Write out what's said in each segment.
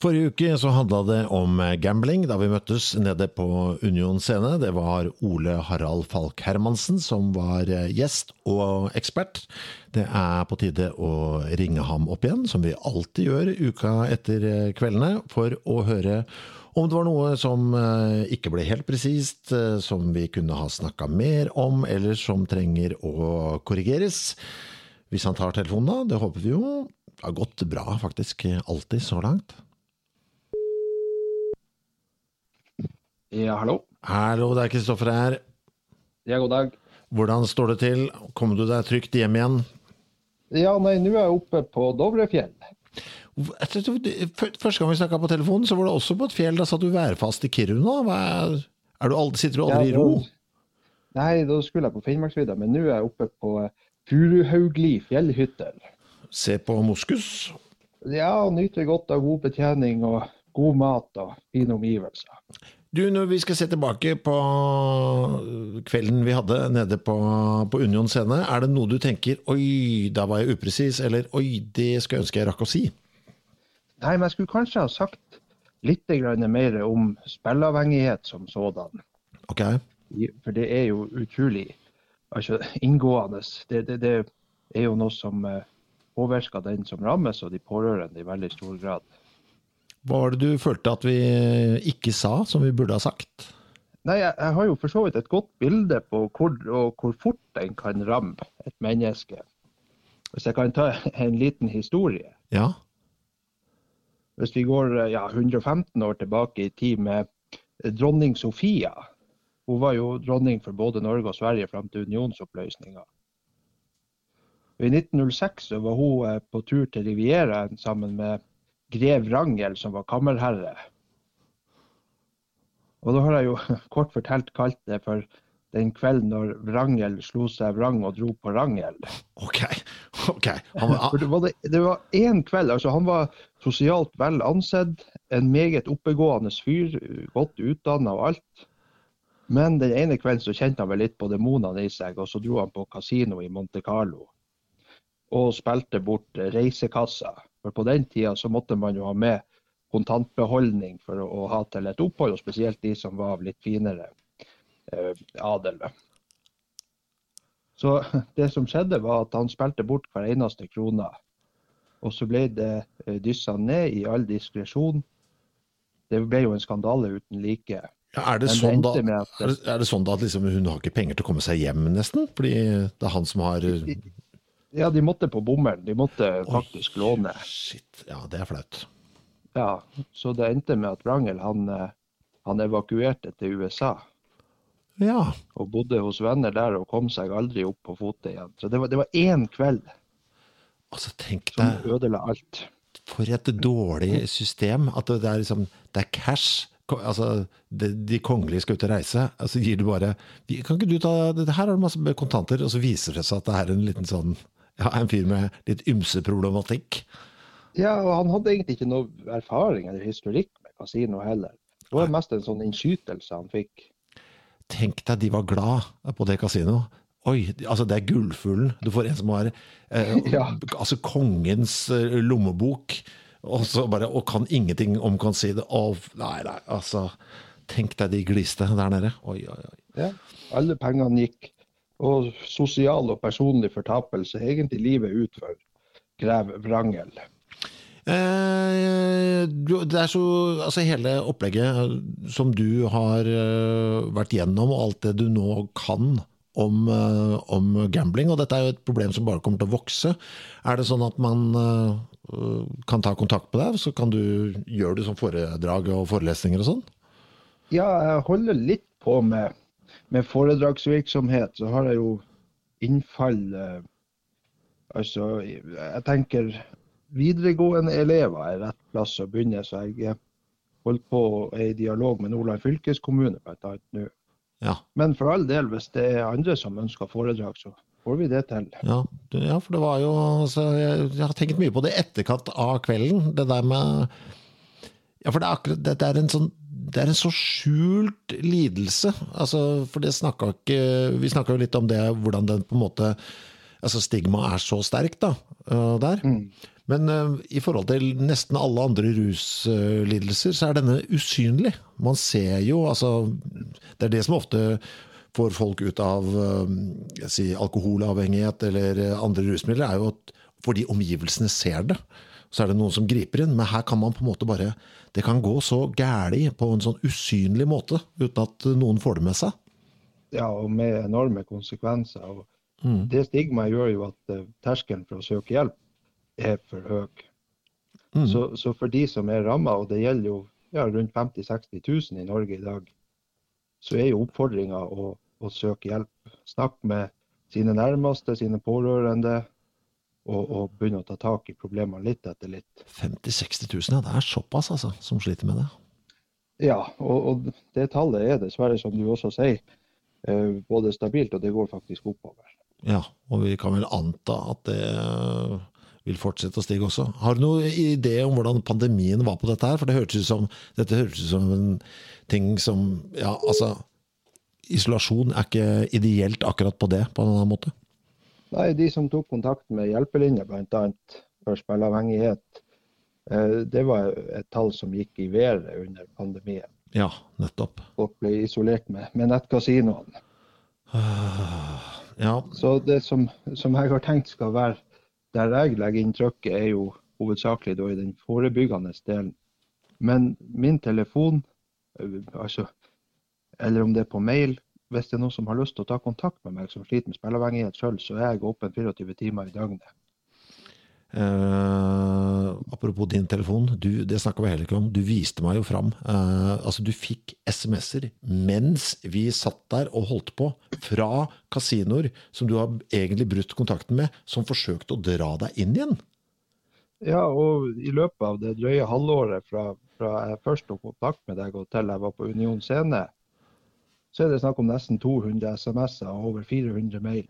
Forrige uke så handla det om gambling da vi møttes nede på Union scene. Det var Ole Harald Falk Hermansen som var gjest og ekspert. Det er på tide å ringe ham opp igjen, som vi alltid gjør uka etter kveldene, for å høre om det var noe som ikke ble helt presist, som vi kunne ha snakka mer om, eller som trenger å korrigeres. Hvis han tar telefonen, da. Det håper vi jo. Det har gått bra, faktisk. Alltid så langt. Ja, hallo. Hallo, det er Kristoffer her. Ja, god dag. Hvordan står det til? Kom du deg trygt hjem igjen? Ja, nei, nå er jeg oppe på Dovrefjell. Første gang vi snakka på telefonen, så var det også på et fjell. Da satt du værfast i Kiruna. Er, er du aldri, sitter du aldri Ja, i ro? Nei, da skulle jeg på Finnmarksvidda, men nå er jeg oppe på Furuhaugli fjellhytter. Se på moskus. Ja, nyter godt av god betjening og god mat og fine omgivelser. Du, når vi skal se tilbake på kvelden vi hadde nede på, på Union scene, er det noe du tenker 'oi, da var jeg upresis', eller 'oi, det skulle jeg ønske jeg rakk å si'? Nei, men jeg skulle kanskje ha sagt litt mer om spilleavhengighet som sådan. Ok. For det er jo utrolig altså, inngående. Det, det, det er jo noe som eh, påvirker den som rammes, og de pårørende i veldig stor grad. Hva var det du følte at vi ikke sa, som vi burde ha sagt? Nei, jeg, jeg har jo for så vidt et godt bilde på hvor, hvor fort en kan ramme et menneske. Hvis jeg kan ta en liten historie. Ja. Hvis vi går ja, 115 år tilbake i tid med dronning Sofia. Hun var jo dronning for både Norge og Sverige fram til unionsoppløsninga. I 1906 så var hun eh, på tur til Rivieraen sammen med grev Rangel, som var kammerherre. Og da har jeg jo kort fortalt kalt det for den kvelden når Wrangel slo seg vrang og dro på Rangel. Ok. ok. Han det, det var én kveld. altså Han var sosialt vel ansett, en meget oppegående fyr, godt utdanna og alt. Men den ene kvelden så kjente han vel litt på demonene i seg, og så dro han på kasino i Monte Carlo. Og spilte bort reisekassa. For på den tida så måtte man jo ha med kontantbeholdning for å, ha til et opphold, og spesielt de som var av litt finere eh, adel. Så det som skjedde, var at han spilte bort hver eneste krone. Og så ble det eh, dyssa ned i all diskresjon. Det ble jo en skandale uten like. ja, er, det sånn da, at- det, er det sånn da at liksom hun har ikke penger til å komme seg hjem, nesten? Fordi det er han som har Ja, de måtte på bommelen. De måtte faktisk låne. Shit. Ja, det er flaut. Ja, Så det endte med at Wrangel han, eh, han evakuerte til USA. Ja. Og bodde hos venner der og kom seg aldri opp på fote igjen. Så det var, det var én kveld Altså, tenk som deg ødela alt. For et dårlig system. At det er liksom Det er cash. Altså, de, de kongelige skal ut og reise. Altså gir du bare Kan ikke du ta Her har du masse kontanter. Og så viser det seg at det er en liten sånn Ja, en fyr med litt ymse problematikk. Ja, og han hadde egentlig ikke noe erfaring eller historikk med kasino heller. Det var mest en sånn innskytelse han fikk. Tenk deg, de var glad på det kasinoet. Oi, altså det er gullfuglen. Du får en som har eh, Ja. altså kongens eh, lommebok, og så bare og kan ingenting om kan si det. Å, nei, nei, altså Tenk deg de gliste der nede. Oi, oi, oi. Ja, alle pengene gikk. Og sosial og personlig fortapelse. Egentlig livet ut for grev Wrangel. Eh, det er så, altså Hele opplegget som du har eh, vært gjennom, og alt det du nå kan om, eh, om gambling, og dette er jo et problem som bare kommer til å vokse. Er det sånn at man eh, kan ta kontakt med deg, så kan du gjøre det som foredrag og forelesninger og sånn? Ja, jeg holder litt på med, med foredragsvirksomhet. Så har jeg jo innfall eh, Altså, jeg tenker videregående elever er rett plass å begynne. Så jeg holder på og er i dialog med Nordland fylkeskommune bl.a. nå. Ja, Men for all del, hvis det er andre som ønsker foredrag, så får vi det til. ja, ja for det var jo altså, jeg, jeg har tenkt mye på det etterkant av kvelden. Det der med Ja, for det er akkurat det, det er en sånn det er en så skjult lidelse. Altså, for det snakka ikke Vi snakka jo litt om det, hvordan den på en måte Altså stigmaet er så sterkt da, der. Mm. Men uh, i forhold til nesten alle andre ruslidelser, så er denne usynlig. Man ser jo, altså Det er det som ofte får folk ut av uh, si, alkoholavhengighet eller andre rusmidler, er jo at fordi omgivelsene ser det. Så er det noen som griper inn, men her kan man på en måte bare Det kan gå så gæli på en sånn usynlig måte, uten at noen får det med seg. Ja, og med enorme konsekvenser. Og Det stigmaet gjør jo at eh, terskelen for å søke hjelp er for høy. Så, så for de som er ramma, og det gjelder jo ja, rundt 50 000-60 000 i Norge i dag, så er jo oppfordringa å, å søke hjelp. Snakke med sine nærmeste, sine pårørende, og, og begynne å ta tak i problemene litt etter litt. 50 000-60 000, ja. Det er såpass, altså, som sliter med det. Ja, og, og det tallet er dessverre, som du også sier, eh, både stabilt og det går faktisk oppover. Ja, og vi kan vel anta at det øh, vil fortsette å stige også. Har du noen idé om hvordan pandemien var på dette her? For det hørtes ut som, dette hørtes ut som en ting som Ja, altså Isolasjon er ikke ideelt akkurat på det, på en annen måte. Nei, de som tok kontakt med hjelpelinjer, bl.a. for spilleavhengighet, eh, det var et tall som gikk i været under pandemien. Ja, nettopp. Folk ble isolert med, med nettkasinoene. Ja, Så det som, som jeg har tenkt skal være der jeg legger inn trykket, er jo hovedsakelig i den forebyggende delen. Men min telefon, eh, altså, eller om det er på mail, hvis det er noen som har lyst til å ta kontakt med meg som sliter med spilleavhengighet sjøl, så er jeg åpen 24 timer i døgnet. Uh, apropos din telefon, du, det snakka vi heller ikke om. Du viste meg jo fram. Uh, altså, du fikk SMS-er mens vi satt der og holdt på, fra kasinoer som du har egentlig brutt kontakten med, som forsøkte å dra deg inn igjen. Ja, og i løpet av det drøye halvåret fra, fra jeg først tok kontakt med deg og til jeg var på Union Scene, så er det snakk om nesten 200 SMS-er og over 400 mail.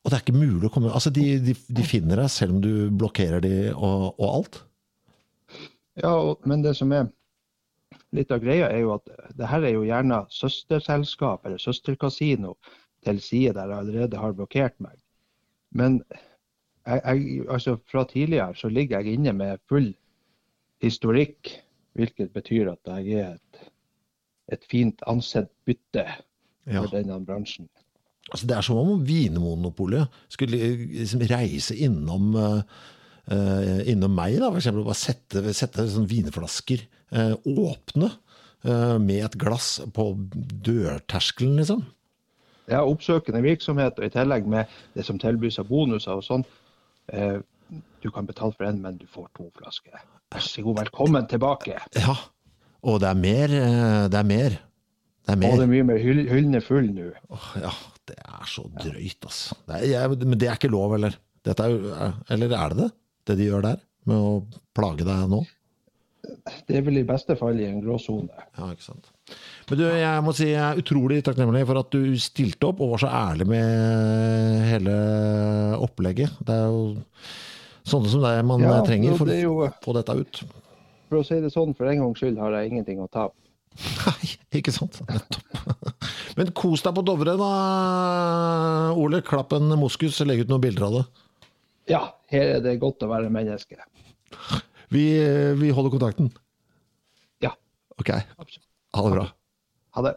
Og det er ikke mulig å komme Altså, de, de, de finner deg selv om du blokkerer de og, og alt. Ja, og, men det som er litt av greia, er jo at det her er jo gjerne søsterselskap eller søsterkasino til side der jeg allerede har blokkert meg. Men jeg, jeg, altså fra tidligere så ligger jeg inne med full historikk, hvilket betyr at jeg er et, et fint ansett bytte Ja. for denne bransjen. Altså, det er som om Vinmonopolet skulle liksom reise innom, uh, eh, innom meg, da, for eksempel. Bare sette, sette sånn vinflasker uh, åpne uh, med et glass på dørterskelen, liksom. Ja, oppsøkende virksomhet, og i tillegg med det som tilbys av bonuser og sånn. Eh, du kan betale for en, men du får to flasker. Vær så god, velkommen tilbake. Ja. Og det er mer. eh, Det er mer. Det er Og det er mye mer hyll, full nå. Oh, ja, det er så drøyt, altså. Det er, jeg, men det er ikke lov, eller? Er, eller er det det? Det de gjør der? Med å plage deg nå? Det er vel i beste fall i en gråsone. Ja, ikke sant. Men du, jeg må si jeg er utrolig takknemlig for at du stilte opp og var så ærlig med hele opplegget. Det er jo sånne som deg man Ja, trenger for jo- å få dette ut. For å si det sånn, for en gangs skyld har jeg ingenting å tape. Nei, ikke sant? Nettopp. Men kos deg på Dovre, da, Ole. Klapp en moskus, legg ut noen bilder av det. Ja, her er det godt å være menneske. Vi, vi holder kontakten. Ja, Ok, ha det bra. Ha det.